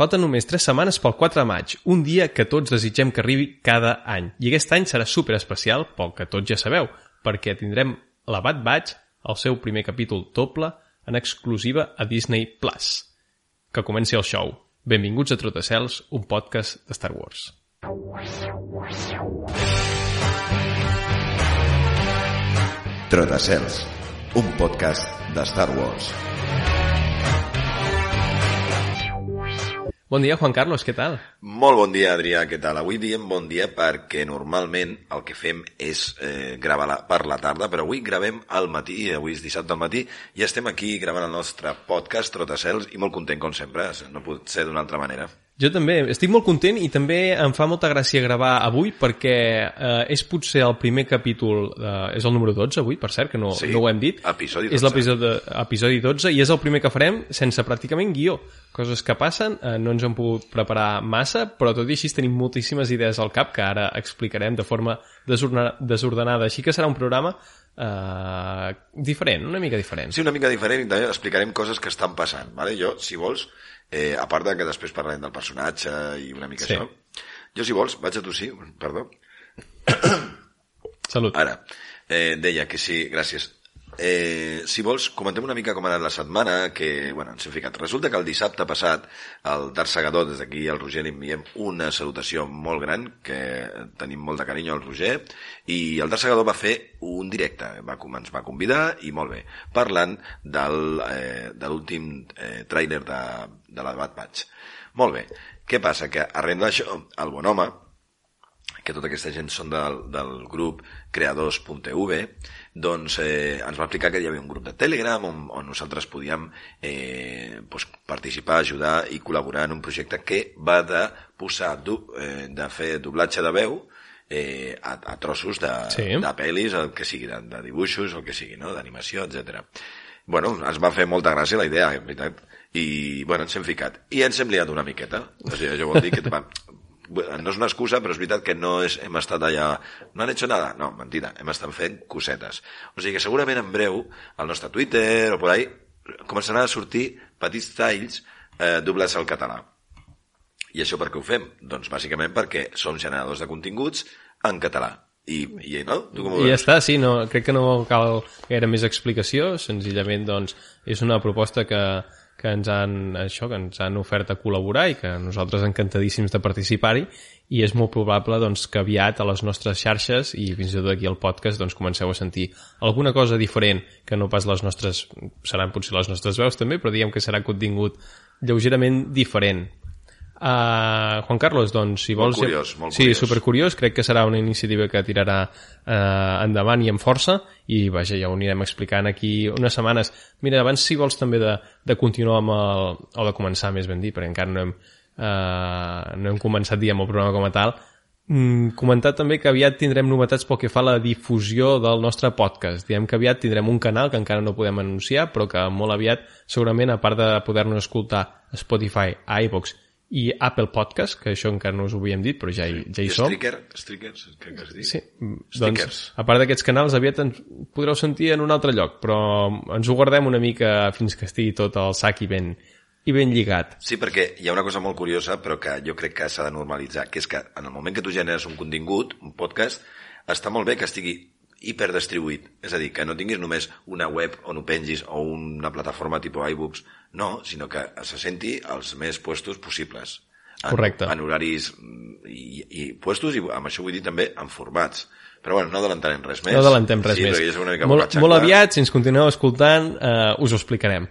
Falten només 3 setmanes pel 4 de maig, un dia que tots desitgem que arribi cada any. I aquest any serà super especial, pel que tots ja sabeu, perquè tindrem la Bad Batch, el seu primer capítol doble, en exclusiva a Disney+. Plus. Que comenci el show. Benvinguts a Trotacels, un podcast de Star Wars. Trotacels, un podcast de Star Wars. Bon dia, Juan Carlos, què tal? Molt bon dia, Adrià, què tal? Avui diem bon dia perquè normalment el que fem és eh, gravar la, per la tarda, però avui gravem al matí, avui és dissabte al matí, i estem aquí gravant el nostre podcast Trotacels i molt content, com sempre, no pot ser d'una altra manera. Jo també, estic molt content i també em fa molta gràcia gravar avui perquè eh, és potser el primer capítol, eh, és el número 12 avui, per cert, que no, Sí, no ho hem dit. episodi És 12. l'episodi episodi 12 i és el primer que farem sense pràcticament guió. Coses que passen, eh, no ens hem pogut preparar massa, però tot i així tenim moltíssimes idees al cap que ara explicarem de forma desordenada. Així que serà un programa eh, diferent, una mica diferent. Sí, una mica diferent i també explicarem coses que estan passant. Vale? Jo, si vols, eh, a part de que després parlarem del personatge i una mica Sí. això, jo, si vols, vaig a tossir, perdó, Salut. Ara, eh, deia que sí, gràcies. Eh, si vols, comentem una mica com ha anat la setmana, que, bueno, ens hem ficat. Resulta que el dissabte passat, el Darth Segador, des d'aquí al Roger li enviem una salutació molt gran, que tenim molt de carinyo al Roger, i el Darth Segador va fer un directe, va, ens va convidar, i molt bé, parlant del, eh, de l'últim eh, tràiler de, de la Bad Batch. Molt bé, què passa? Que arrel d'això, el bon home, que tota aquesta gent són del, del grup creadors.tv, doncs eh, ens va explicar que hi havia un grup de Telegram on, on nosaltres podíem eh, doncs, participar, ajudar i col·laborar en un projecte que va de posar, du, eh, de fer doblatge de veu eh, a, a trossos de, Sí. de pel·lis, el que sigui, de, de dibuixos, el que sigui, no? d'animació, etc. Bueno, ens va fer molta gràcia la idea, en veritat, i bueno, ens hem ficat. I ens hem liat una miqueta. O sigui, això vol dir que va, no és una excusa, però és veritat que no és, hem estat allà... No han hecho nada? No, mentida, hem estat fent cosetes. O sigui que segurament en breu, al nostre Twitter o por ahí, començaran a sortir petits talls eh, doblats al català. I això per què ho fem? Doncs bàsicament perquè som generadors de continguts en català. I, i no? Tu com I ja està, sí, no, crec que no cal gaire més explicació, senzillament doncs, és una proposta que, que ens han, això, que ens han ofert a col·laborar i que nosaltres encantadíssims de participar-hi i és molt probable doncs, que aviat a les nostres xarxes i fins i tot aquí al podcast doncs, comenceu a sentir alguna cosa diferent que no pas les nostres, seran potser les nostres veus també, però diguem que serà contingut lleugerament diferent. Uh, Juan Carlos, doncs, si Molt vols... curiós, molt sí, curiós. supercuriós, crec que serà una iniciativa que tirarà eh, endavant i amb força i vaja, ja ho anirem explicant aquí unes setmanes. Mira, abans si vols també de, de continuar amb el, o de començar més ben dir, perquè encara no hem, eh, no hem començat diguem el programa com a tal, mm, comentar també que aviat tindrem novetats pel que fa a la difusió del nostre podcast. Diem que aviat tindrem un canal que encara no podem anunciar, però que molt aviat, segurament, a part de poder-nos escoltar a Spotify, a iVox i Apple Podcast, que això encara no us ho havíem dit, però ja hi, ja hi som. Stricker, Strickers, crec que es diu. Sí, doncs, Stickers. a part d'aquests canals, aviat ens podreu sentir en un altre lloc, però ens ho guardem una mica fins que estigui tot el sac i ben, i ben lligat. Sí, perquè hi ha una cosa molt curiosa, però que jo crec que s'ha de normalitzar, que és que en el moment que tu generes un contingut, un podcast, està molt bé que estigui hiperdistribuït. És a dir, que no tinguis només una web on ho pengis o una plataforma tipus iBooks, no, sinó que se senti als més puestos possibles. En, Correcte. En horaris mm, i, i puestos, i amb això vull dir també en formats. Però bueno, no adelantarem res més. No adellantem res sí, més. ja una mica molt, molt aviat, si ens continueu escoltant, eh, us ho explicarem.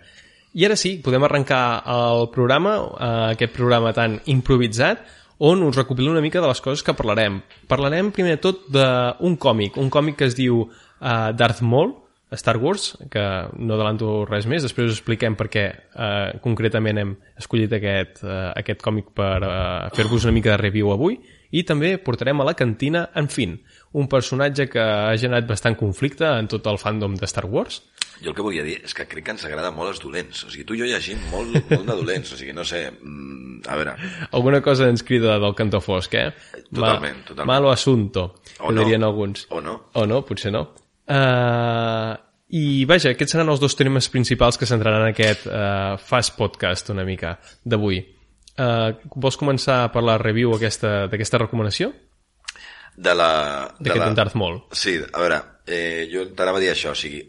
I ara sí, podem arrencar el programa, eh, aquest programa tan improvisat, on us recopilo una mica de les coses que parlarem. Parlarem primer de tot d'un còmic, un còmic que es diu uh, Darth Maul, Star Wars, que no adelanto res més, després us expliquem per què uh, concretament hem escollit aquest, uh, aquest còmic per uh, fer-vos una mica de review avui, i també portarem a la cantina en Finn, un personatge que ha generat bastant conflicte en tot el fandom de Star Wars. Jo el que volia dir és que crec que ens agrada molt els dolents. O sigui, tu i jo llegim molt, molt de dolents. O sigui, no sé, mm, a veure, Alguna cosa ens crida del cantó fosc, eh? Totalment, totalment. Malo asunto, O que no. dirien alguns. o no? O no, potser no. Uh, I vaja, aquests seran els dos temes principals que centraran aquest uh, fast podcast una mica d'avui. Uh, vols començar per la review aquesta- d'aquesta recomanació? De la... de D'aquest la... la... Darth Maul. Sí, a veure, eh, jo t'anava a dir això, o sigui,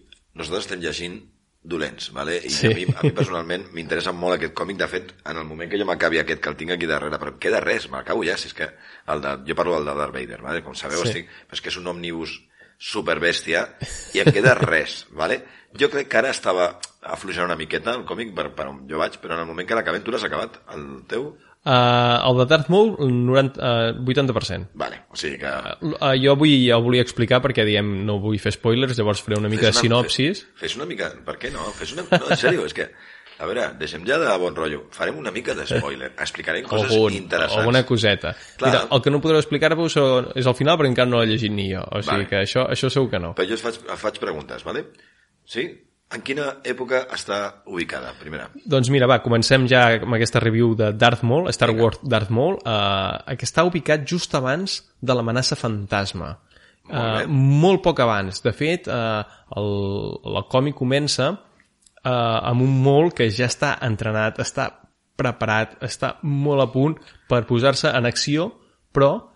nosaltres estem llegint dolents, vale? i Sí. a, mi, a mi personalment m'interessa molt aquest còmic, de fet, en el moment que jo m'acabi aquest, que el tinc aquí darrere, però queda res, m'acabo ja, si és que el de, jo parlo del de Darth Vader, vale? com sabeu, Sí. sí. estic, però és que és un òmnibus superbèstia i em queda res, vale? Jo crec que ara estava afluixant una miqueta el còmic per, per on jo vaig, però en el moment que l'acabem tu l'has acabat, el teu? Uh, el de Darth Maul, 90, uh, 80%. Vale, o sigui que... Uh, jo vull, ja ho volia explicar perquè diem no vull fer spoilers, llavors faré una mica de Fes sinopsis. Fes, fes una mica... Per què no? Fes una... No, en sèrio, és que... A veure, deixem ja de bon rotllo. Farem una mica de spoiler. Explicarem coses Algun, interessants. alguna coseta. Clar. Mira, el que no podreu explicar-vos és al final perquè encara no l'he llegit ni jo. O sigui Vale. que això, això segur que no. Però jo et faig, et faig preguntes, vale? Sí? En quina època està ubicada, primera? Doncs mira, va, comencem ja amb aquesta review de Darth Maul, Star Vinga. Wars Darth Maul, eh, que està ubicat just abans de l'amenaça fantasma. Molt. Eh, molt poc abans. De fet, eh, el, el còmic comença eh, amb un Maul que ja està entrenat, està preparat, està molt a punt per posar-se en acció, però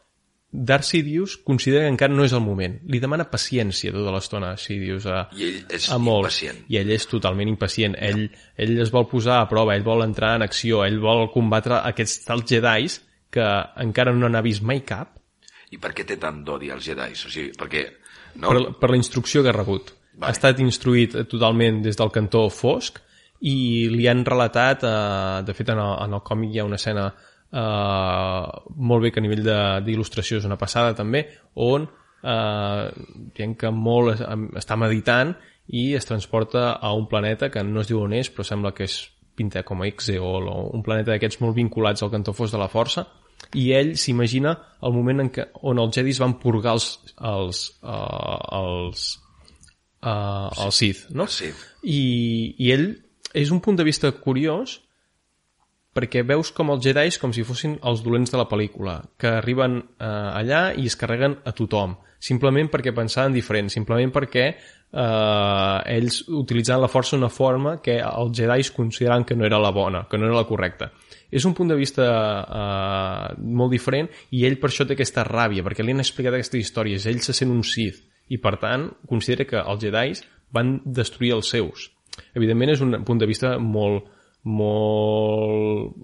Darth Sidious considera que encara no és el moment. Li demana paciència tota l'estona a Sidious a, I ell és a Maul. impacient. I ell és totalment impacient. Ell, ell es vol posar a prova, ell vol entrar en acció, ell vol combatre aquests tals Jedis que encara no n'ha vist mai cap I per què té tant d'odi als Jedi? O sigui, perquè... No? per, per la instrucció que ha rebut. Vale. Ha estat instruït totalment des del cantó fosc i li han relatat, eh, de fet en el, en el còmic hi ha una escena eh, molt bé que a nivell de- d'il·lustració és una passada també, on eh, dient que molt es- està meditant i es transporta a un planeta que no es diu on és, però sembla que és pinta com a Exeol o un planeta d'aquests molt vinculats al cantó fosc de la força i ell s'imagina el moment en què, on els Jedis van purgar els, els, uh, els, uh, els Sith, no? Sí. I, I ell és un punt de vista curiós perquè veus com els Jedis com si fossin els dolents de la pel·lícula, que arriben eh, allà i es carreguen a tothom, simplement perquè pensaven diferent, simplement perquè eh, ells utilitzaven la força d'una forma que els Jedis consideraven que no era la bona, que no era la correcta. És un punt de vista eh, molt diferent i ell per això té aquesta ràbia, perquè li han explicat aquestes històries, ell se sent un Sith i per tant considera que els Jedis van destruir els seus. Evidentment és un punt de vista molt, molt,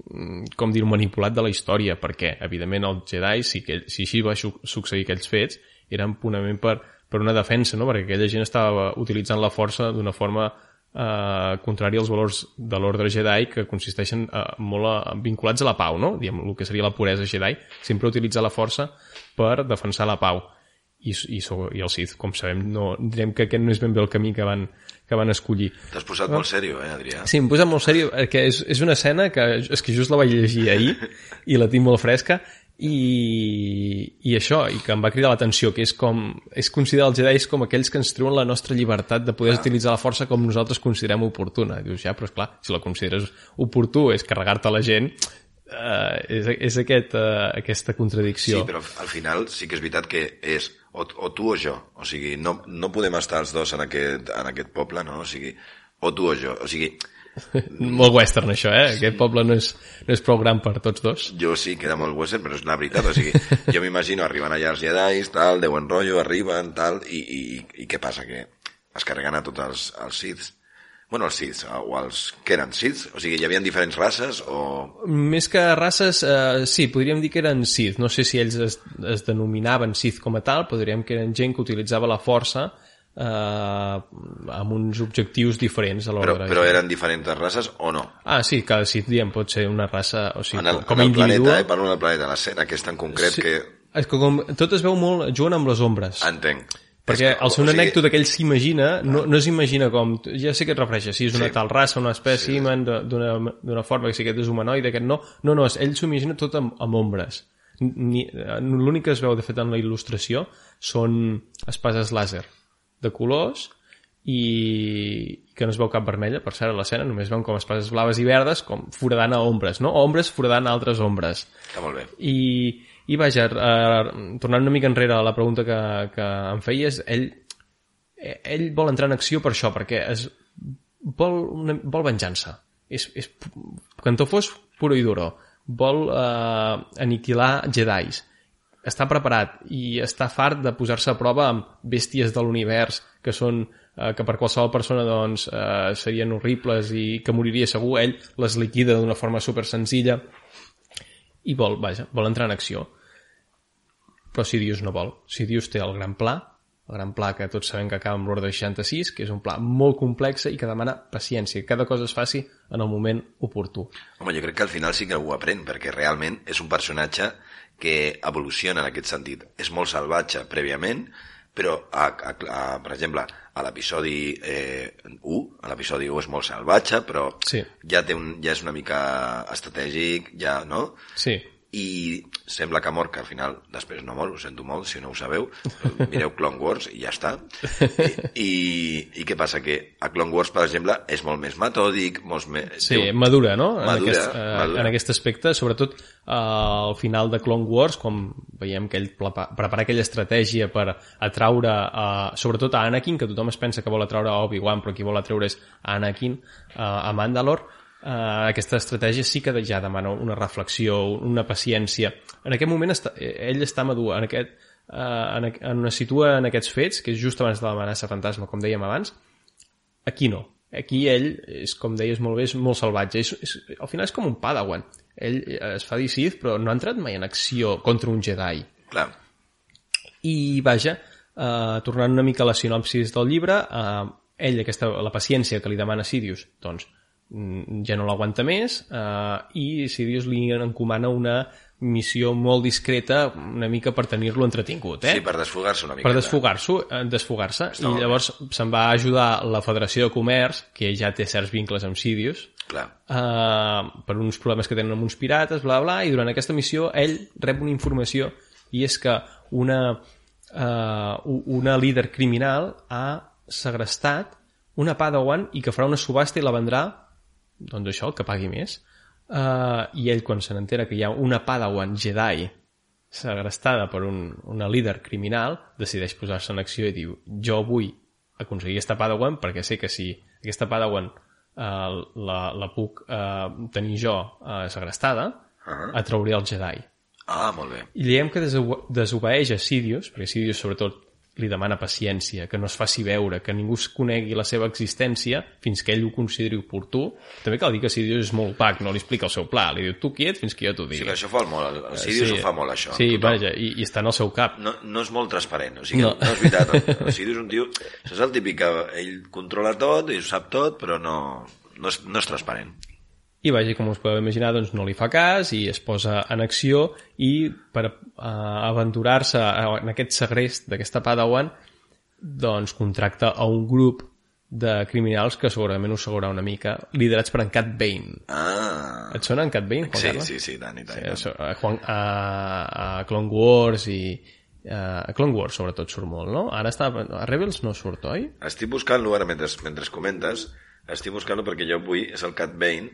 com dir manipulat de la història, perquè, evidentment, els Jedi, si, que, si així va su- succeir aquells fets, eren purament per, per una defensa, no? perquè aquella gent estava utilitzant la força d'una forma eh, contrària als valors de l'ordre Jedi que consisteixen eh, molt a, vinculats a la pau, no? Diem, el que seria la puresa Jedi, sempre utilitza la força per defensar la pau. I, i, so- i el Sith, com sabem, no, direm que aquest no és ben bé el camí que van, que van escollir. T'has posat molt sèrio, eh, Adrià? Sí, em posa molt seriós, perquè és, és una escena que és que just la vaig llegir ahir i la tinc molt fresca i, i això, i que em va cridar l'atenció, que és com, és considerar els Jedi com aquells que ens treuen la nostra llibertat de poder utilitzar la força com nosaltres considerem oportuna. Dius, ja, però és clar, si la consideres oportú és carregar-te la gent, eh, és, és aquest, eh, aquesta contradicció. Sí, però al final sí que és veritat que és o, o tu o jo. O sigui, no, no podem estar els dos en aquest, en aquest poble, no? O sigui, o tu o jo. O sigui, Molt western, això, eh? Aquest poble no és, no és prou gran per tots dos. jo sí que era molt western, però és la veritat. O sigui, jo m'imagino arribant allà els Jedi, tal, de buen rotllo, arriben, tal, i, i, i què passa? Que es carreguen a tots els, els Siths. Bueno, els Siths, o els que eren Siths, o sigui, hi havia diferents races, o... Més que races, eh, sí, podríem dir que eren Sith. No sé si ells es, es denominaven Sith com a tal, podríem que eren gent que utilitzava la força eh, amb uns objectius diferents a Però, l'hora. però eren diferents races o no? Ah, sí, cada Sith, diem, pot ser una raça, o sigui, En el, com en a el individu. planeta, eh, parlo del planeta, l'escena aquesta en concret Sí. que... És que com tot es veu molt, juguen amb les ombres. Entenc. Perquè al ser o sigui, anècdota que ell s'imagina, no, no s'imagina com... Ja sé que et refereixes, si és una Sí. tal raça, una espècimen, sí. d'una forma, que si aquest és humanoide, aquest no. No, no, ell s'ho imagina tot amb, amb ombres. Ni- L'únic que es veu, de fet, en la il·lustració són espases làser de colors i que no es veu cap vermella, per cert, a l'escena, només veuen com espases blaves i verdes, com foradant a ombres, no? Ombres foradant a altres ombres. Està molt bé. I, i vaja, eh, tornant una mica enrere a la pregunta que, que em feies, ell, ell vol entrar en acció per això, perquè es, vol, una, vol venjança. És, és cantó fos puro i duro. vol eh, aniquilar Jedis. Està preparat i està fart de posar-se a prova amb bèsties de l'univers que són eh, que per qualsevol persona doncs, eh, serien horribles i que moriria segur, ell les liquida d'una forma super senzilla i vol, vaja, vol entrar en acció. Però Sidious no vol. Sidious té el gran pla, el gran pla que tots sabem que acaba amb l'ordre 66, que és un pla molt complex i que demana paciència, que cada cosa es faci en el moment oportú. Home, jo crec que al final sí que ho aprèn, perquè realment és un personatge que evoluciona en aquest sentit. És molt salvatge prèviament, però, a, a, a, per exemple, a l'episodi eh, 1, a l'episodi 1 és molt salvatge, però Sí. ja, té un, ja és una mica estratègic, ja, no? Sí, i sembla que mor, que al final després no mor, ho sento molt si no ho sabeu, mireu Clone Wars i ja està. I, i, i què passa? Que a Clone Wars, per exemple, és molt més metòdic, molt més... sí té un- madura, no? en, Madura, aquest, eh, madura. en aquest aspecte, sobretot eh, al final de Clone Wars, com veiem que ell prepa- prepara aquella estratègia per atraure, eh, sobretot a Anakin, que tothom es pensa que vol atraure a Obi-Wan, però qui vol atreure és Anakin, eh, a Mandalore, Uh, aquesta estratègia sí que ja demana una reflexió, una paciència. En aquest moment està, eh, ell està madur, en aquest, uh, en, en, es situa en aquests fets, que és just abans de l'amenaça fantasma, com dèiem abans, aquí no. Aquí ell, és, com deies molt bé, és molt salvatge. És, és, al final és com un padawan. Ell es fa dir Sith, però no ha entrat mai en acció contra un Jedi. Clar, I vaja, eh, tornant una mica a la sinopsis del llibre, eh, ell, aquesta, la paciència que li demana Sidious, doncs ja no l'aguanta més eh, i Sidious li encomana una missió molt discreta una mica per tenir-lo entretingut, eh? sí, per desfogar-se una mica. per desfogar-se, eh, desfogar-se Està i molt bé. llavors se'n va ajudar la Federació de Comerç, que ja té certs vincles amb Sidious, Clar, uh, per uns problemes que tenen amb uns pirates, bla, bla, i durant aquesta missió ell rep una informació i és que una, uh, una líder criminal ha segrestat una Padawan i que farà una subhasta i la vendrà doncs això, el que pagui més uh, i ell quan se n'entera que hi ha una Padawan Jedi segrestada per un, una líder criminal decideix posar-se en acció i diu jo vull aconseguir aquesta Padawan perquè sé que si aquesta Padawan eh, la, la puc eh, tenir jo eh, segrestada Ah. atrauré el Jedi ah, molt bé. i diem que desobe desobeeix a Sidious perquè Sidious sobretot li demana paciència, que no es faci veure, que ningú es conegui la seva existència fins que ell ho consideri oportú. També cal dir que Sidious és molt opac, no li explica el seu pla, li diu tu quiet fins que jo t'ho Sí, digui. que això fa molt, el, el Sidious ho fa molt, això. Sí, Tothom. vaja, i, i està en el seu cap. no, no és molt transparent, o sigui, No. no, és veritat. El Sirius és un tio... Això és el típic que ell controla tot i ho sap tot, però no, no, és, no és transparent. I vaja, com us podeu imaginar, doncs no li fa cas i es posa en acció i per uh, aventurar-se en aquest segrest d'aquesta Padawan doncs contracta a un grup de criminals que segurament us segurarà una mica, liderats per en Cat Bane. Ah, Et sona en Cat Bane, Juan sí, Carles? sí, sí, tant i tant. Sí, a, Juan, a, a Clone Wars i a Clone Wars sobretot surt molt, no? Ara està, a Rebels no surt, oi? Estic buscant-lo ara mentre, mentre comentes, estic buscant-lo perquè jo avui és el Cat Bane.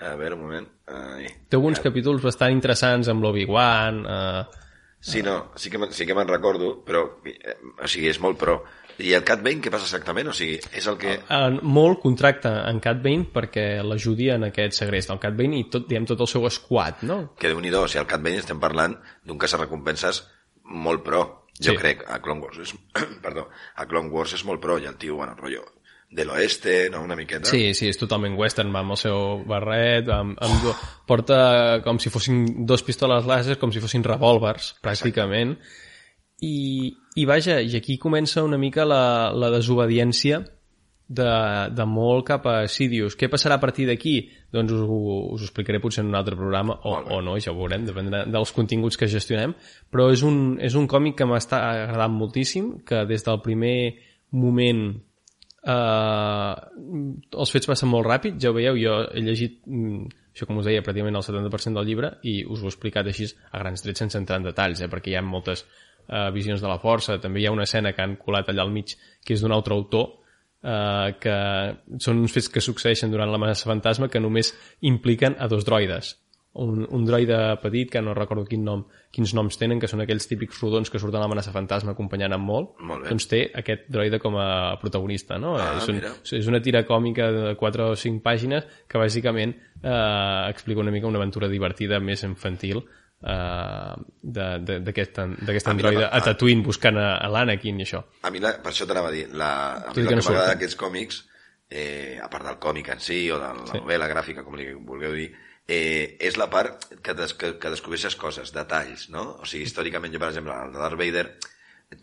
A veure, un moment. Ai. Té alguns capítols bastant interessants amb l'Obi-Wan, eh, Sí, no, sí que, sí que me'n recordo, però, eh, o sigui, és molt pro. I el Cat Bane, què passa exactament? O sigui, és el que... en, molt contracta en Cat Bane perquè l'ajudi en aquest segrest del Cat Bane i tot, diguem, tot el seu squad, no? Que déu nhi o sigui, al Cat Bane estem parlant d'un recompenses molt pro. Jo Sí. crec, a Clone Wars és... perdó, a Clone Wars és molt pro, i el tio, bueno, rotllo de l'oeste, no?, una miqueta. Sí, sí, és totalment western, va amb el seu barret, amb, amb, do- porta com si fossin dos pistoles làser, com si fossin revòlvers, pràcticament. I, I vaja, i aquí comença una mica la, la desobediència de, de molt cap a Sidious. Què passarà a partir d'aquí? Doncs us, us ho explicaré potser en un altre programa, o, o no, ja ho veurem, dependrà dels continguts que gestionem, però és un, és un còmic que m'està agradant moltíssim, que des del primer moment Uh, els fets passen molt ràpid, ja ho veieu, jo he llegit mm, això com us deia, pràcticament el 70% del llibre i us ho he explicat així a grans trets sense entrar en detalls, eh, perquè hi ha moltes uh, visions de la força, també hi ha una escena que han colat allà al mig que és d'un altre autor uh, que són uns fets que succeeixen durant l'amenaça fantasma que només impliquen a dos droides un, un droide petit, que no recordo quin nom, quins noms tenen, que són aquells típics rodons que surten a l'amenaça fantasma acompanyant amb molt, Molt bé. doncs té aquest droide com a protagonista, no? Ah, és, un, mira. és una tira còmica de 4 o 5 pàgines que bàsicament eh, explica una mica una aventura divertida més infantil eh, de- d'aquest d'aquest A androide a a- Tatooine buscant a, a l'Anakin i això. A mi, la, per això t'anava a dir, la, a mi el que que m'agrada d'aquests còmics, eh, a part del còmic en si, o de la Sí. novel·la gràfica, com li vulgueu dir, eh, és la part que, des, que, que descobreixes coses, detalls, no? O sigui, històricament, jo, per exemple, el de Darth Vader,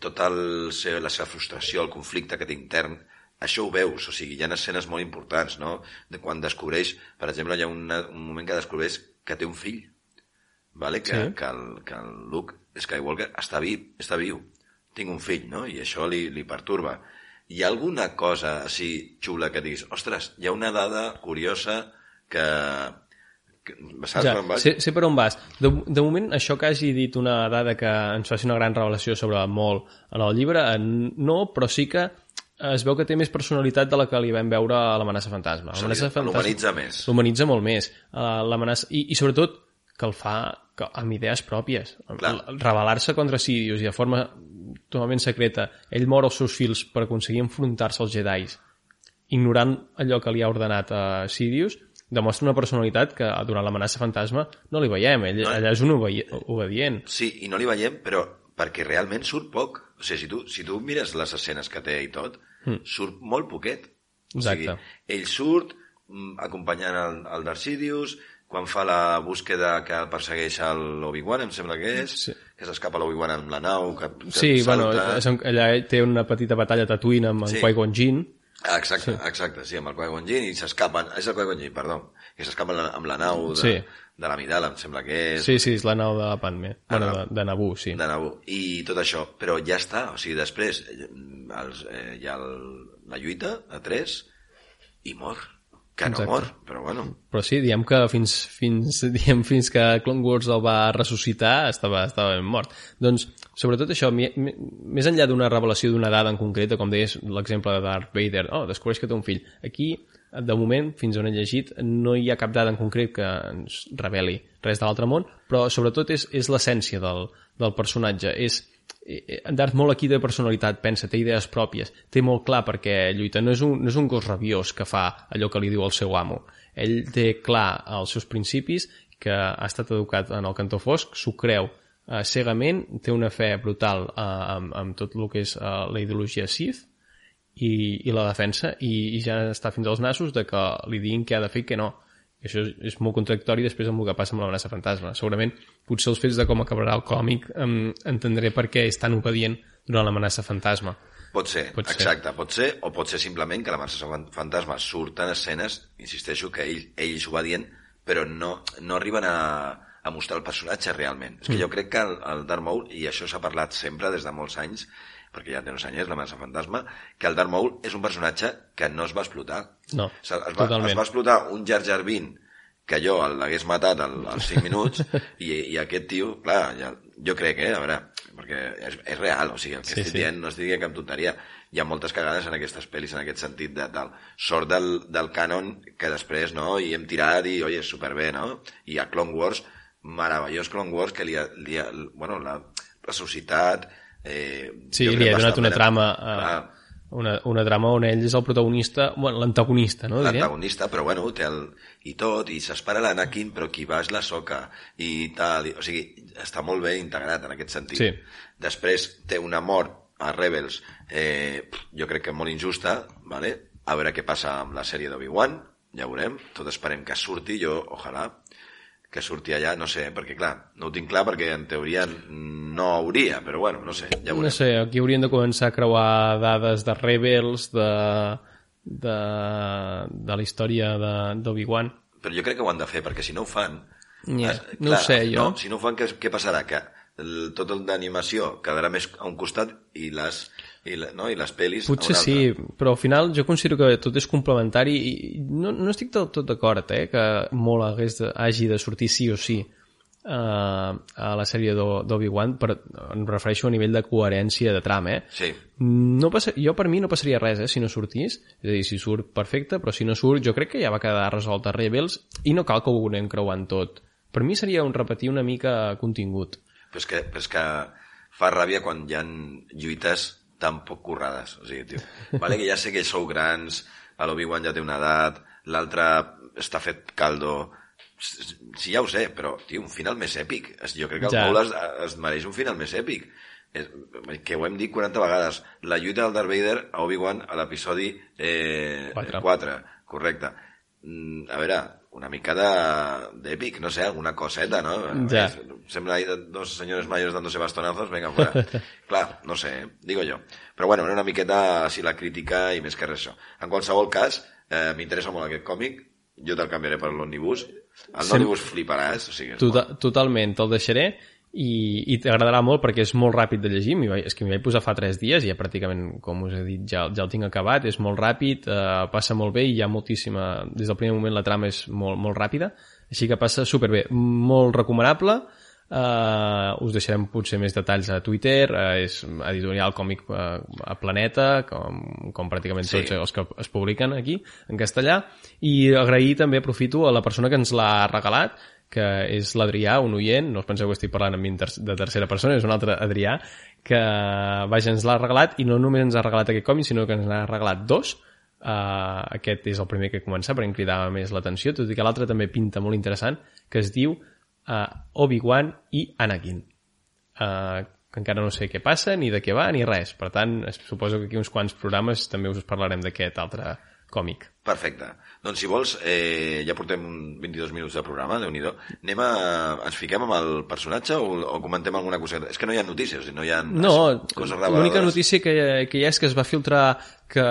tota el, se- la seva frustració, el conflicte que té intern, això ho veus, o sigui, hi ha escenes molt importants, no? De quan descobreix, per exemple, hi ha una, un moment que descobreix que té un fill, vale? que, Sí. que, el, que el Luke Skywalker està viu, està viu. Tinc un fill, no? I això li, li perturba. Hi ha alguna cosa així xula que diguis, ostres, hi ha una dada curiosa que... saps Ja, on vaig? sé, sé per on vas. De, de moment, això que hagi dit una dada que ens faci una gran revelació sobre molt en el llibre, eh, no, però sí que es veu que té més personalitat de la que li vam veure a l'amenaça fantasma. L'humanitza més. L'humanitza molt més. Uh, l'amenaça... I, I sobretot que el fa que, amb idees pròpies. Clar. Rebel·lar-se contra Sidious i de forma totalment secreta. Ell mor els seus fills per aconseguir enfrontar-se als Jedis, ignorant allò que li ha ordenat a Sidious, demostra una personalitat que durant l'amenaça fantasma no li veiem. Ell, No. allà és un obedient. Sí, i no li veiem, però perquè realment surt poc. O sigui, si tu, si tu mires les escenes que té i tot, mm. surt molt poquet. O sigui, Exacte. ell surt mm, acompanyant el, el Darth Sidious, quan fa la búsqueda que el persegueix l'Obi-Wan, em sembla que és, Sí. que s'escapa l'Obi-Wan amb la nau, que, que Sí, bueno, salta... és, allà té una petita batalla a Tatooine amb Sí. en Qui-Gon Jinn, exacte, sí. exacte, sí, amb el Qui-Gon Jinn, i s'escapen, és el Qui-Gon Jinn, perdó, que s'escapen amb la- la nau de, Sí. de l'Amidala, em sembla que és, Sí, sí, és la nau de Padme. Bueno, Ah, de, de Naboo, sí. de Naboo, i tot això, però ja està, o sigui, després eh, els, eh, hi ha el, la lluita a tres i mor, que no Exacte. mor, però bueno, Però sí, diem que fins, fins, diem fins que Clone Wars el va ressuscitar estava, estava ben mort. Doncs, sobretot això, mi- mi- més enllà d'una revelació d'una dada en concreta, com deies l'exemple de Darth Vader, oh, descobreix que té un fill. Aquí, de moment, fins on he llegit, no hi ha cap dada en concret que ens reveli res de l'altre món, però sobretot és, és l'essència del, del personatge. És, eh, en Darth Maul aquí té personalitat, pensa, té idees pròpies, té molt clar perquè lluita. No és un, no és un gos rabiós que fa allò que li diu el seu amo. Ell té clar els seus principis, que ha estat educat en el cantó fosc, s'ho creu eh, cegament, té una fe brutal eh, amb, amb tot el que és eh, la ideologia Sith, i, i la defensa i, i ja està fins als nassos de que li diguin què ha de fer i què no i això és, és molt contradictori després amb el que passa amb l'amenaça fantasma segurament potser els fets de com acabarà el còmic em, entendré per què és tan obedient durant l'amenaça fantasma pot ser, Pot ser. exacte, pot ser, o pot ser simplement que la Marcia Fantasma surten escenes, insisteixo, que ell, ell ho va dient, però no, no arriben a, a mostrar el personatge realment. És que Mm. jo crec que el, el Darth Maul, i això s'ha parlat sempre des de molts anys, perquè ja té uns anys, la Marcia Fantasma, que el Darth Maul és un personatge que no es va explotar. no, Es, es, va, totalment es va explotar un Jar Jar Binks que jo l'hagués matat al, als 5 minuts i, i aquest tio, clar, ja, jo crec, eh, a veure, perquè és, és real, o sigui, el que Sí, sí, estic sí. dient no estic dient cap tonteria. Hi ha moltes cagades en aquestes pel·lis en aquest sentit de tal. Sort del, del canon que després, no?, i hem tirat i, oi, és superbé, no? I a Clone Wars, meravellós Clone Wars que li ha, li ha bueno, l'ha ressuscitat... Eh, sí, li ha donat una trama Clar, eh, una, una trama on ell és el protagonista bueno, l'antagonista, no? L'antagonista, però bueno, té el... i tot, i s'espera l'Anakin, però qui va és la Soca, i tal, i, o sigui, està molt bé integrat en aquest sentit. Sí. Després té una mort a Rebels, eh, jo crec que molt injusta, vale? a veure què passa amb la sèrie d'Obi-Wan, ja veurem, tot esperem que surti, jo, ojalà, que surti allà, no sé, perquè clar, no ho tinc clar perquè en teoria no hauria, però bueno, no sé, ja ho No veurem. sé, aquí haurien de començar a creuar dades de Rebels, de, de, de la història de- d'Obi-Wan. Però jo crec que ho han de fer, perquè si no ho fan... Ja, es- no ho sé, jo. No, si no ho fan, què, què passarà? Que el, tot el d'animació quedarà més a un costat i les, i, la, no? I les pel·lis Potser sí, però al final jo considero que tot és complementari i no, no estic del tot d'acord eh, que molt hagués de, hagi de sortir sí o sí uh, a la sèrie d'O- d'Obi-Wan, per, em refereixo a nivell de coherència de tram, eh? Sí, No passa, jo per mi no passaria res, eh, si no sortís. És a dir, si surt, perfecte, però si no surt, jo crec que ja va quedar resolt a Rebels i no cal que ho anem creuant tot Per mi seria un repetir una mica contingut. Però és que, però és que fa ràbia quan hi ha lluites tan poc currades. O sigui, tio, vale que ja sé que sou grans, l'Obi-Wan ja té una edat, l'altre està fet caldo... Sí, ja ho sé, però, tio, un final més èpic. Jo crec que el Ja. Paul es, es mereix un final més èpic. És, que ho hem dit 40 vegades. La lluita del Darth Vader a Obi-Wan a l'episodi eh, Quatre. 4. Correcte. Mm, a veure, una mica de- d'èpic, no sé, alguna coseta, no? Ja. És- Sembla ahí dos señores mayores dándose bastonazos, venga, fuera. Clar, no sé, digo jo. Però bueno, era una miqueta així la crítica i més que res això. En qualsevol cas, eh, m'interessa molt aquest còmic, jo te'l canviaré per l'Omnibus. El Sem- l'Omnibus fliparàs, o sigui... Tota, totalment, te'l deixaré i, i t'agradarà molt perquè és molt ràpid de llegir. Vaig, és que m'hi vaig posar fa 3 dies i ja pràcticament, com us he dit, ja, ja el tinc acabat. És molt ràpid, eh, passa molt bé i hi ha moltíssima... Des del primer moment la trama és molt, molt ràpida, així que passa superbé. Molt recomanable. Uh, us deixarem potser més detalls a Twitter, uh, és editorial còmic uh, a Planeta, com, com pràcticament Sí. tots els que es publiquen aquí, en castellà, i agrair també, aprofito, a la persona que ens l'ha regalat, que és l'Adrià, un oient, no us penseu que estic parlant amb mi ter de tercera persona, és un altre Adrià, que vaja, ens l'ha regalat, i no només ens ha regalat aquest còmic, sinó que ens n'ha regalat dos, Uh, aquest és el primer que he començat perquè em cridava més l'atenció, tot i que l'altre també pinta molt interessant, que es diu uh, Obi-Wan i Anakin. Uh, que encara no sé què passa, ni de què va, ni res. Per tant, suposo que aquí uns quants programes també us parlarem d'aquest altre còmic. Perfecte. Doncs si vols, eh, ja portem un 22 minuts de programa, déu nhi Anem a... Ens fiquem amb el personatge o, o comentem alguna cosa? És que no hi ha notícies, no hi ha No, coses l'única notícia que, que hi ha és que es va filtrar que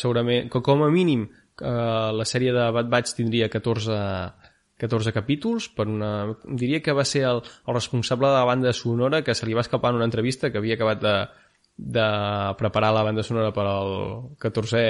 segurament, que com a mínim eh, la sèrie de Bad Batch tindria 14, 14 capítols, per una, diria que va ser el, el responsable de la banda sonora que se li va escapar en una entrevista que havia acabat de, de preparar la banda sonora per al 14è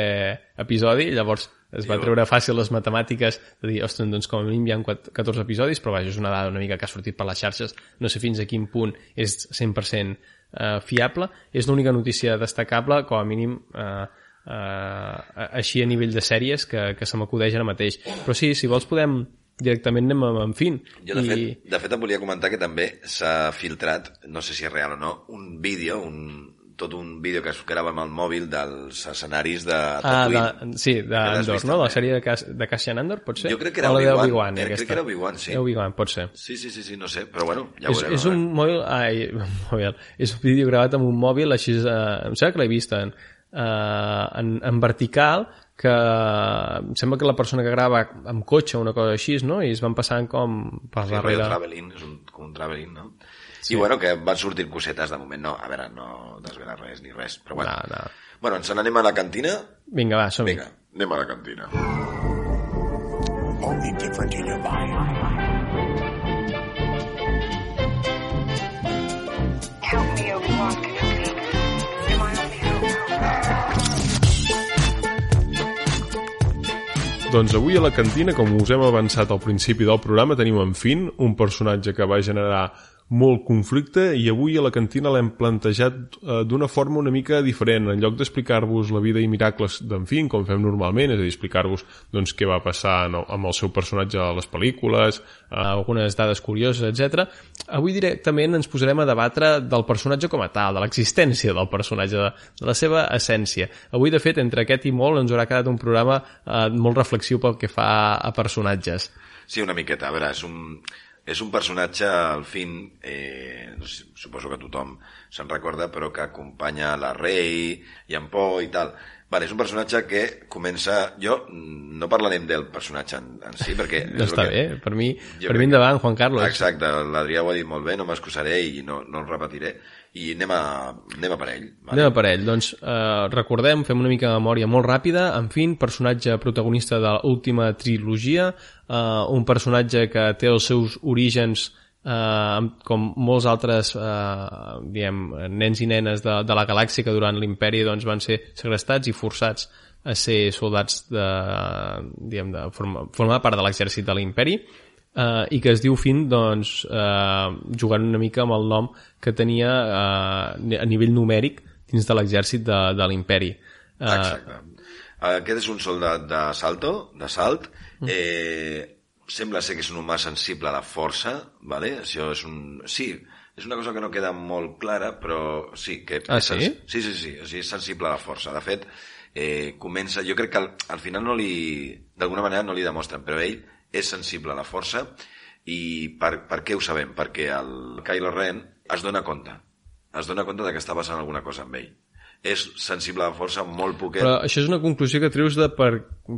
episodi, llavors es va treure fàcil les matemàtiques de dir, ostres, doncs com a mínim hi ha 14 episodis, però vaja, és una dada una mica que ha sortit per les xarxes, no sé fins a quin punt és 100% eh, fiable, és l'única notícia destacable, com a mínim eh, eh, així a nivell de sèries que, que se m'acudeix ara mateix. Però sí, si vols podem directament anem amb, amb fin. Jo, de, I... fet, de fet, em volia comentar que també s'ha filtrat, no sé si és real o no, un vídeo, un, tot un vídeo que es grava amb el mòbil dels escenaris de Ah, Tatooine. de, sí, d'Andor, no? La sèrie de, Cas, de Cassian Andor, pot ser? Jo crec que era Obi-Wan. Obi-Wan, Eh, crec aquesta. que era Obi-Wan, sí. Obi-Wan, pot ser. Sí, sí, sí, sí, no sé, però bueno, ja ho és, veurem. és un mòbil, ai, mòbil, és un vídeo gravat amb un mòbil així, eh, em sembla que l'he vist en, eh, en, en vertical que em sembla que la persona que grava amb cotxe o una cosa així, no? I es van passant com per Sí, darrere. traveling, és un, com un traveling, no? Sí. I bueno, que van sortir cosetes de moment, no, a veure, no desvelar res ni res, però bueno. No, no. Bueno, ens n'anem a la cantina? Vinga, va, som -hi. Vinga, anem a la cantina. Only different in your mind. Doncs avui a la cantina, com us hem avançat al principi del programa, tenim en Finn, un personatge que va generar molt conflicte i avui a la cantina l'hem plantejat eh, d'una forma una mica diferent. En lloc d'explicar-vos la vida i miracles d'en Finn, com fem normalment, és a dir, explicar-vos doncs, què va passar amb el seu personatge a les pel·lícules, eh, algunes dades curioses, etc. Avui directament ens posarem a debatre del personatge com a tal, de l'existència del personatge, de, de la seva essència. Avui, de fet, entre aquest i molt ens haurà quedat un programa eh, molt reflexiu pel que fa a personatges. Sí, una miqueta. A veure, és un, és un personatge, al fin, eh, no sé, suposo que tothom se'n recorda, però que acompanya la Rei i en Po i tal. Vale, és un personatge que comença... Jo no parlarem del personatge en, en si, perquè... No està que- bé, per mi, Jo per mi endavant, Juan Carlos. Exacte, l'Adrià ho ha dit molt bé, no m'excusaré i no, no el repetiré. I anem a, anem a per ell. Vale? Anem a per ell. Doncs eh, recordem, fem una mica de memòria molt ràpida. En fin, personatge protagonista de l'última trilogia, eh, un personatge que té els seus orígens eh, com molts altres eh, diem, nens i nenes de, de la galàxia que durant l'imperi doncs, van ser segrestats i forçats a ser soldats de, diem, de formar, formar part de l'exèrcit de l'imperi i que es diu Finn doncs, eh, jugant una mica amb el nom que tenia eh, a nivell numèric dins de l'exèrcit de, de l'imperi. Eh, Exacte. Aquest és un soldat de salto, de salt, Mm. eh, sembla ser que és un humà sensible a la força, vale? això és un... Sí, és una cosa que no queda molt clara, però sí, que... Ah, sí? sens- Sí, sí, sí, sigui, és sensible a la força. De fet, eh, comença... Jo crec que al, al final no li... D'alguna manera no li demostren, però ell és sensible a la força i per, per què ho sabem? Perquè el Kylo Ren es dona compte. Es dona compte de que està passant alguna cosa amb ell. És sensible a la força molt poquet. Però això és una conclusió que treus de per,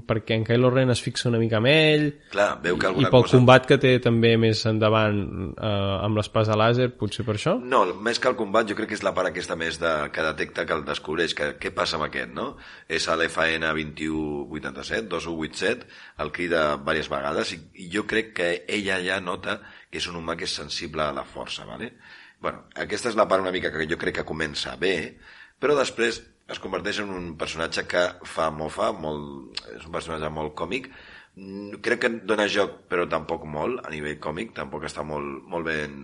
perquè en Kylo Ren es fixa una mica amb ell Clar, veu que i alguna pel cosa... combat que té també més endavant eh, amb l'espasa làser, potser per això? No, més que el combat, jo crec que és la part aquesta més de, que detecta que el descobreix, que què passa amb aquest, no? És a l'FN 2187, 2187, el crida diverses vegades, i, i jo crec que ella ja nota que és un humà que és sensible a la força, ¿vale? bueno, aquesta és la part una mica que jo crec que comença bé, però després es converteix en un personatge que fa mofa, molt, és un personatge molt còmic, Mm, crec que dona joc, però tampoc molt, a nivell còmic, tampoc està molt, molt ben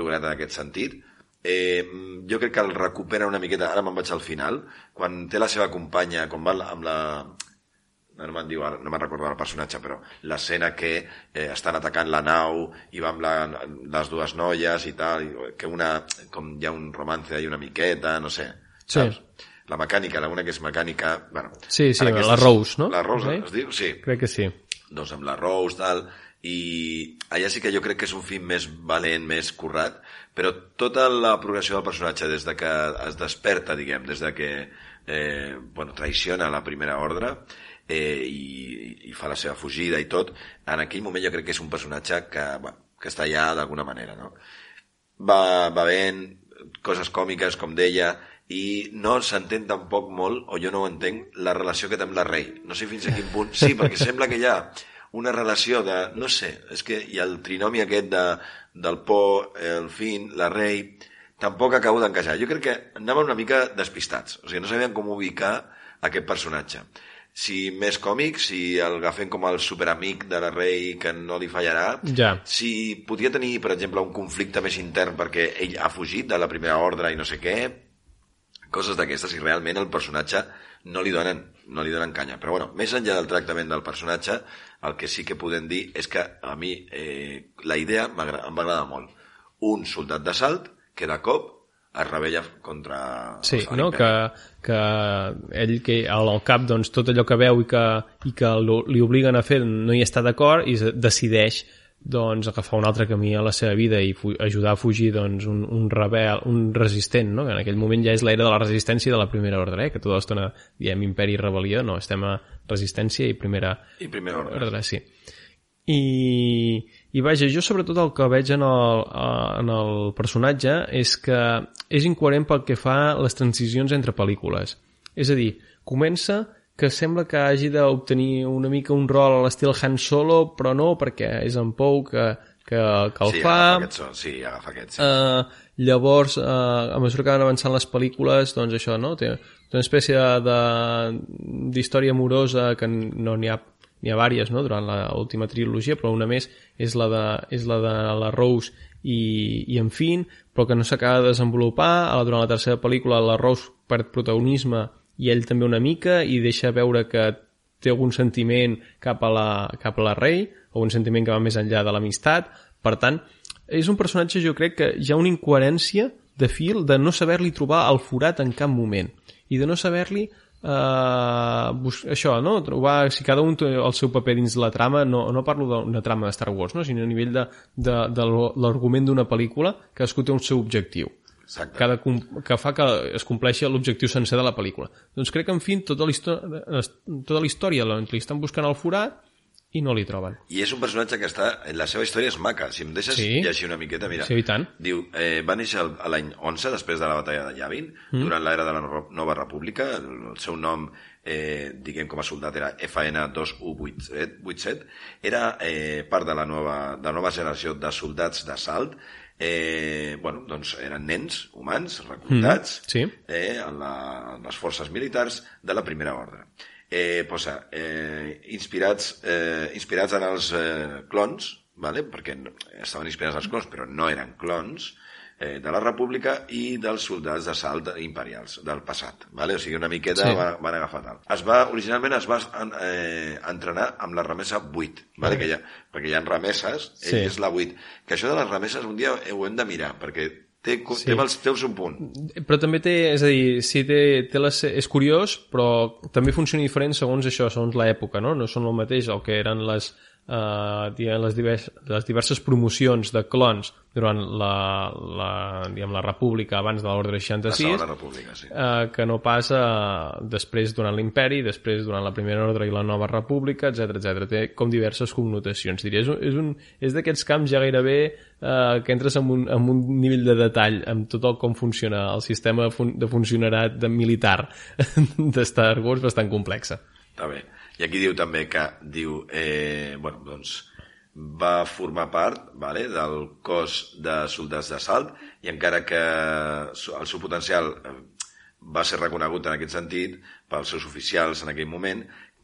lograt en aquest sentit. Eh, mm, jo crec que el recupera una miqueta, ara me'n vaig al final, quan té la seva companya, quan va amb la... No me'n diu, no me'n recordo el personatge, però l'escena que eh, estan atacant la nau i va amb la, les dues noies i tal, que una, com hi ha un romance i una miqueta, no sé, Sí. saps? La mecànica, la una que és mecànica... Bueno, Sí, sí, ara la Rose, no? La Rose, Sí? es diu? Sí Crec que sí. doncs amb la Rose, tal, i allà sí que jo crec que és un film més valent, més currat, però tota la progressió del personatge des de que es desperta, diguem, des de que eh, bueno, traiciona la primera ordre eh, i, i fa la seva fugida i tot, en aquell moment jo crec que és un personatge que, bueno, que està allà d'alguna manera, no? Va, va ben coses còmiques, com deia, i no s'entén tampoc molt, o jo no ho entenc, la relació que té amb la rei. No sé fins a quin punt... Sí, perquè sembla que hi ha una relació de... No sé, és que hi ha el trinomi aquest de, del por, el fin, la rei... Tampoc acabo d'encaixar. Jo crec que anaven una mica despistats. O sigui, no sabien com ubicar aquest personatge. Si més còmic, si el agafem com el superamic de la rei que no li fallarà, Ja. si podia tenir, per exemple, un conflicte més intern perquè ell ha fugit de la primera ordre i no sé què, coses d'aquestes, i realment el personatge no li donen, no li donen canya. Però bueno, més enllà del tractament del personatge, el que sí que podem dir és que a mi eh, la idea em va agradar molt. Un soldat d'assalt que de cop es rebella contra Sí, no? que, que ell que al, cap doncs, tot allò que veu i que, i que lo- li obliguen a fer no hi està d'acord i decideix doncs, agafar un altre camí a la seva vida i ajudar a fugir doncs, un, un rebel, un resistent, no? que en aquell moment ja és l'era de la resistència de la primera ordre, eh? que tota l'estona diem imperi i rebel·lió, no, estem a resistència i primera I primera ordre. ordre, sí. I, i vaja, jo sobretot el que veig en el, en el personatge és que és incoherent pel que fa les transicions entre pel·lícules. És a dir, comença que sembla que hagi d'obtenir una mica un rol a l'estil Han Solo, però no, perquè és en Pou que, que, que el sí, fa. agafa aquest so, sí, agafa aquest, sí. Uh, llavors, uh, a mesura que van avançant les pel·lícules, doncs això, no? Té, té una espècie de- d'història amorosa que no n'hi ha n'hi ha vàries, no?, durant l'última trilogia, però una més és la de, és la, de la Rose i, i en Finn, però que no s'acaba de desenvolupar. Durant la tercera pel·lícula la Rose perd protagonisme i ell també una mica i deixa veure que té algun sentiment cap a la, cap a la rei, o un sentiment que va més enllà de l'amistat. Per tant, és un personatge, jo crec, que hi ha una incoherència de fil de no saber-li trobar el forat en cap moment i de no saber-li eh, bus- això, no? trobar si cada un té el seu paper dins la trama no, no parlo d'una trama de Star Wars no? sinó a nivell de, de, de l'argument d'una pel·lícula que cadascú té un seu objectiu Exacte. cada, com- que fa que es compleixi l'objectiu sencer de la pel·lícula. Doncs crec que, en fi, tota la història, tota la història li estan buscant el forat i no li troben. I és un personatge que està... La seva història és maca. Si em deixes Sí. llegir una miqueta, mira. Sí, tant. Diu, eh, va néixer a l'any 11, després de la batalla de Yavin, mm. durant l'era de la Nova República. El, el seu nom, eh, diguem com a soldat, era FN2187. Era eh, part de la nova, de la nova generació de soldats d'assalt. Eh, bueno, doncs eren nens humans reclutats Mm, sí. eh, en, la, en les forces militars de la primera ordre. Eh, posa, eh, inspirats, eh, inspirats en els eh, clons, vale? perquè estaven inspirats en els clons, però no eren clons, eh, de la República i dels soldats d'assalt imperials del passat. Vale? O sigui, una miqueta Sí. van, van agafar tal. Es va, originalment es va en- eh, entrenar amb la remesa 8, vale? que hi ha, perquè hi ha remeses, Sí. és la 8. Que això de les remeses un dia ho hem de mirar, perquè té, Sí. té, els, el seu punt. Però també té, és a dir, sí té, té les, és curiós, però també funciona diferent segons això, segons l'època, no? No són el mateix el que eren les, eh, les, divers, les diverses promocions de clons durant la, la, diguem, la república abans de l'ordre La 66, segona república, sí. eh, que no pas eh, després durant l'imperi, després durant la primera ordre i la nova república, etc etc. Té com diverses connotacions. Diria, és, un, és, un, és d'aquests camps ja gairebé eh, que entres en un, en un nivell de detall amb tot el com funciona el sistema fun de funcionariat de militar de Star Wars bastant complexa. Està bé. I aquí diu també que diu, eh, bueno, doncs, va formar part vale, del cos de soldats d'assalt i encara que el seu potencial eh, va ser reconegut en aquest sentit pels seus oficials en aquell moment,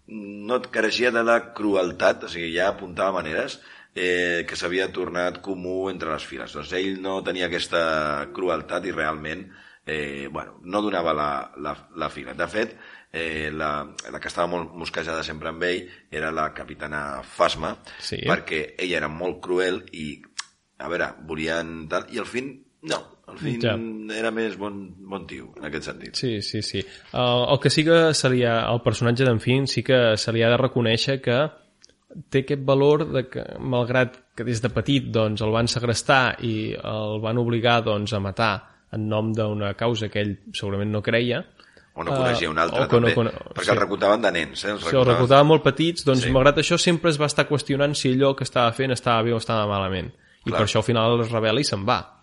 no et careixia de la crueltat, o sigui, ja apuntava maneres eh, que s'havia tornat comú entre les files. Doncs ell no tenia aquesta crueltat i realment eh, bueno, no donava la, la, la fila. De fet, eh, la, la que estava molt mosquejada sempre amb ell era la capitana Fasma, Sí. perquè ella era molt cruel i, a veure, volien tal, i al fin, no, al fin Ja. era més bon, bon tio, en aquest sentit. Sí, sí, sí. El, el que sí que se li ha, el personatge d'en Finn sí que se li ha de reconèixer que té aquest valor de que, malgrat que des de petit doncs, el van segrestar i el van obligar doncs, a matar en nom d'una causa que ell segurament no creia, O no coneixia Eh, un altre, no també, cone- perquè sí. el reclutaven de nens, eh? Els el reclutaven- molt petits, doncs Sí. sí. malgrat això sempre es va estar qüestionant si allò que estava fent estava bé o estava malament. I Clar. per això al final es revela i se'n va.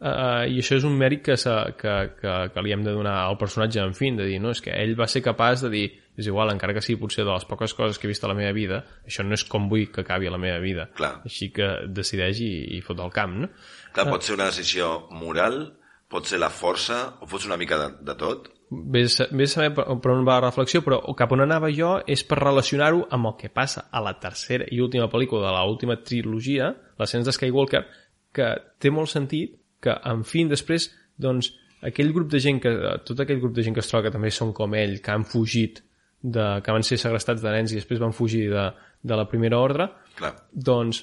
Uh, I això és un mèrit que, se, que, que, que li hem de donar al personatge en fin, de dir, no, és que ell va ser capaç de dir, és igual, encara que sigui potser de les poques coses que he vist a la meva vida, això no és com vull que acabi a la meva vida. Clar. Així que decideix i, i fot el camp, no? Clar, pot ser una decisió moral, pot ser la força, o pot ser una mica de, de tot. Vés, vés saber per, per on va la reflexió, però cap on anava jo és per relacionar-ho amb el que passa a la tercera i última pel·lícula de l'última trilogia, l'ascens de Skywalker, que té molt sentit que, en fi, després, doncs, aquell grup de gent que, tot aquell grup de gent que es troba que també són com ell, que han fugit de, que van ser segrestats de nens i després van fugir de, de la primera ordre, Clar, doncs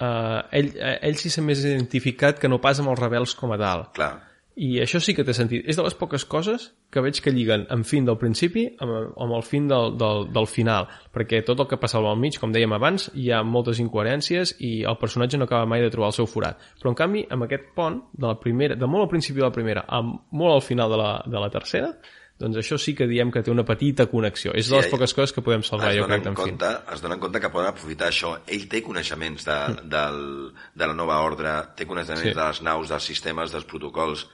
eh, ell, eh, ell sí s'ha més identificat que no pas amb els rebels com a tal. clar. I això sí que té sentit. És de les poques coses que veig que lliguen en fin del principi amb, amb el fin del, del, del final, perquè tot el que passava al mig, com dèiem abans, hi ha moltes incoherències i el personatge no acaba mai de trobar el seu forat. Però, en canvi, amb aquest pont, de la primera, de molt al principi de la primera, a molt al final de la, de la tercera, doncs això sí que diem que té una petita connexió. És de les Sí, poques coses que podem salvar, jo crec, en fin. es donen compte que poden aprofitar això. Ell té coneixements de, del, de la nova ordre, té coneixements sí. de les naus, dels sistemes, dels protocols,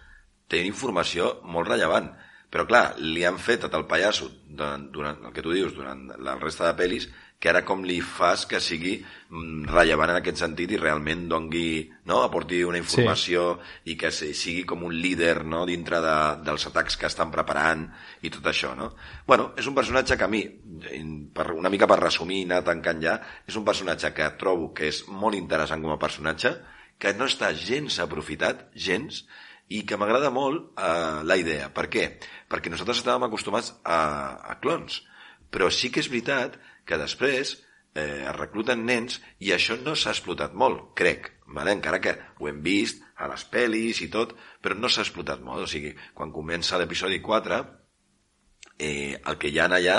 té informació molt rellevant. Però clar, li han fet tot el pallasso durant, durant el que tu dius, durant la resta de pel·lis, que ara com li fas que sigui mm, rellevant en aquest sentit i realment dongui, no? aporti una informació sí. i que sigui com un líder no? dintre de, dels atacs que estan preparant i tot això, no? Bueno, és un personatge que a mi, per, una mica per resumir i anar tancant ja, és un personatge que trobo que és molt interessant com a personatge, que no està gens aprofitat, gens, i que m'agrada molt eh, la idea. Per què? Perquè nosaltres estàvem acostumats a, a clons, però sí que és veritat que després eh, es recluten nens i això no s'ha explotat molt, crec, vale? encara que ho hem vist a les pel·lis i tot, però no s'ha explotat molt. O sigui, quan comença l'episodi 4, eh, el que hi ha allà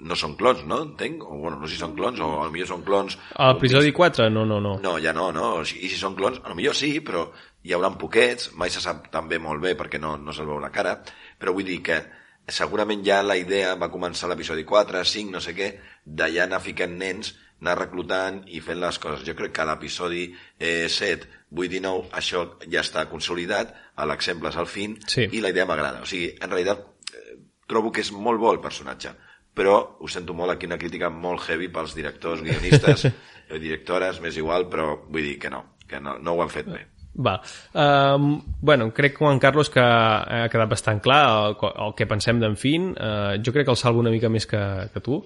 no són clons, no? Entenc? O, bueno, no sé si són clons, o potser són clons... A l'episodi 4, no, no, no. No, ja no, no. I si són lo millor sí, però hi haurà poquets, mai se sap tan bé molt bé perquè no, no se'l veu la cara, però vull dir que segurament ja la idea va començar l'episodi 4, 5, no sé què, d'allà anar ficant nens, anar reclutant i fent les coses. Jo crec que a l'episodi eh, 7, 8 i 9 això ja està consolidat, a l'exemple és el fin, Sí. i la idea m'agrada. O sigui, en realitat, eh, trobo que és molt bo el personatge, però ho sento molt aquí una crítica molt heavy pels directors, guionistes, eh, directores, m'és igual, però vull dir que no, que no, no ho han fet bé. Va. Um, bueno, crec, Juan Carlos, que ha quedat bastant clar el, el que pensem d'en Fin. Uh, jo crec que el salvo una mica més que, que tu.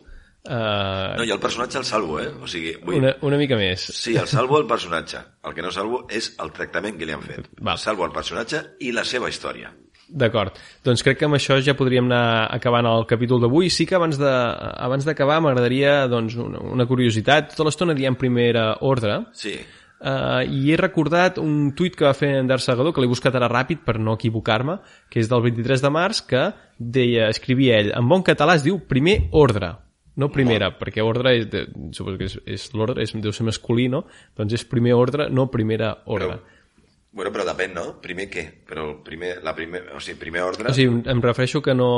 Uh, No, jo el personatge el salvo, eh? O sigui, vull... una, una mica més. Sí, el salvo el personatge. El que no salvo és el tractament que li han fet. Val. Salvo el personatge i la seva història. D'acord. Doncs crec que amb això ja podríem anar acabant el capítol d'avui. Sí que abans de abans d'acabar m'agradaria doncs, una, una curiositat. Tota l'estona diem primera ordre. Sí. Uh, I he recordat un tuit que va fer en Dar Segador, que l'he buscat ara ràpid per no equivocar-me, que és del 23 de març, que deia, escrivia ell, en bon català es diu primer ordre, no primera, perquè ordre és, de, suposo que és, és l'ordre, deu ser masculí, no? Doncs és primer ordre, no primera ordre. Però, bueno, però depèn, no? Primer què? Però el primer, la primer, o sigui, primer ordre... O sigui, em refereixo que no...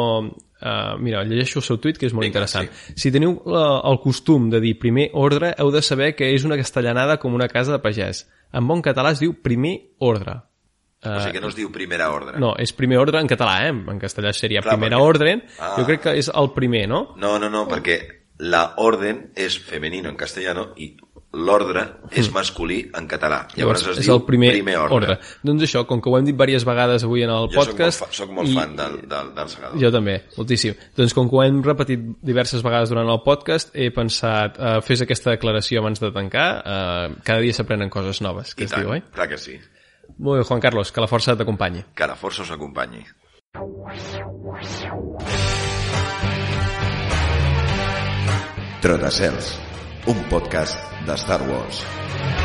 Uh, mira, llegeixo el seu tuit, que és molt Vinga, interessant. Si teniu uh, el costum de dir primer ordre, heu de saber que és una castellanada com una casa de pagès. En bon català es diu primer ordre. o sigui que no es diu primera ordre. No, és primer ordre en català, eh? En castellà seria Clar, primera perquè- ordre. Ah. Jo crec que és el primer, no? No, no, no, perquè la orden és femenino en castellano i l'ordre és masculí en català. Llavors, es és diu el primer, primer ordre. Doncs això, com que ho hem dit diverses vegades avui en el Jo podcast... soc molt, fa, soc molt i- fan del, del, del segador. Jo també, moltíssim. Doncs com que ho hem repetit diverses vegades durant el podcast, he pensat, eh, fes aquesta declaració abans de tancar, eh, cada dia s'aprenen coses noves, que I es tant, diu, oi? clar que sí. Molt bé, Juan Carlos, que la força t'acompanyi. Que la força us acompanyi. Trotacels, un podcast de Star Wars.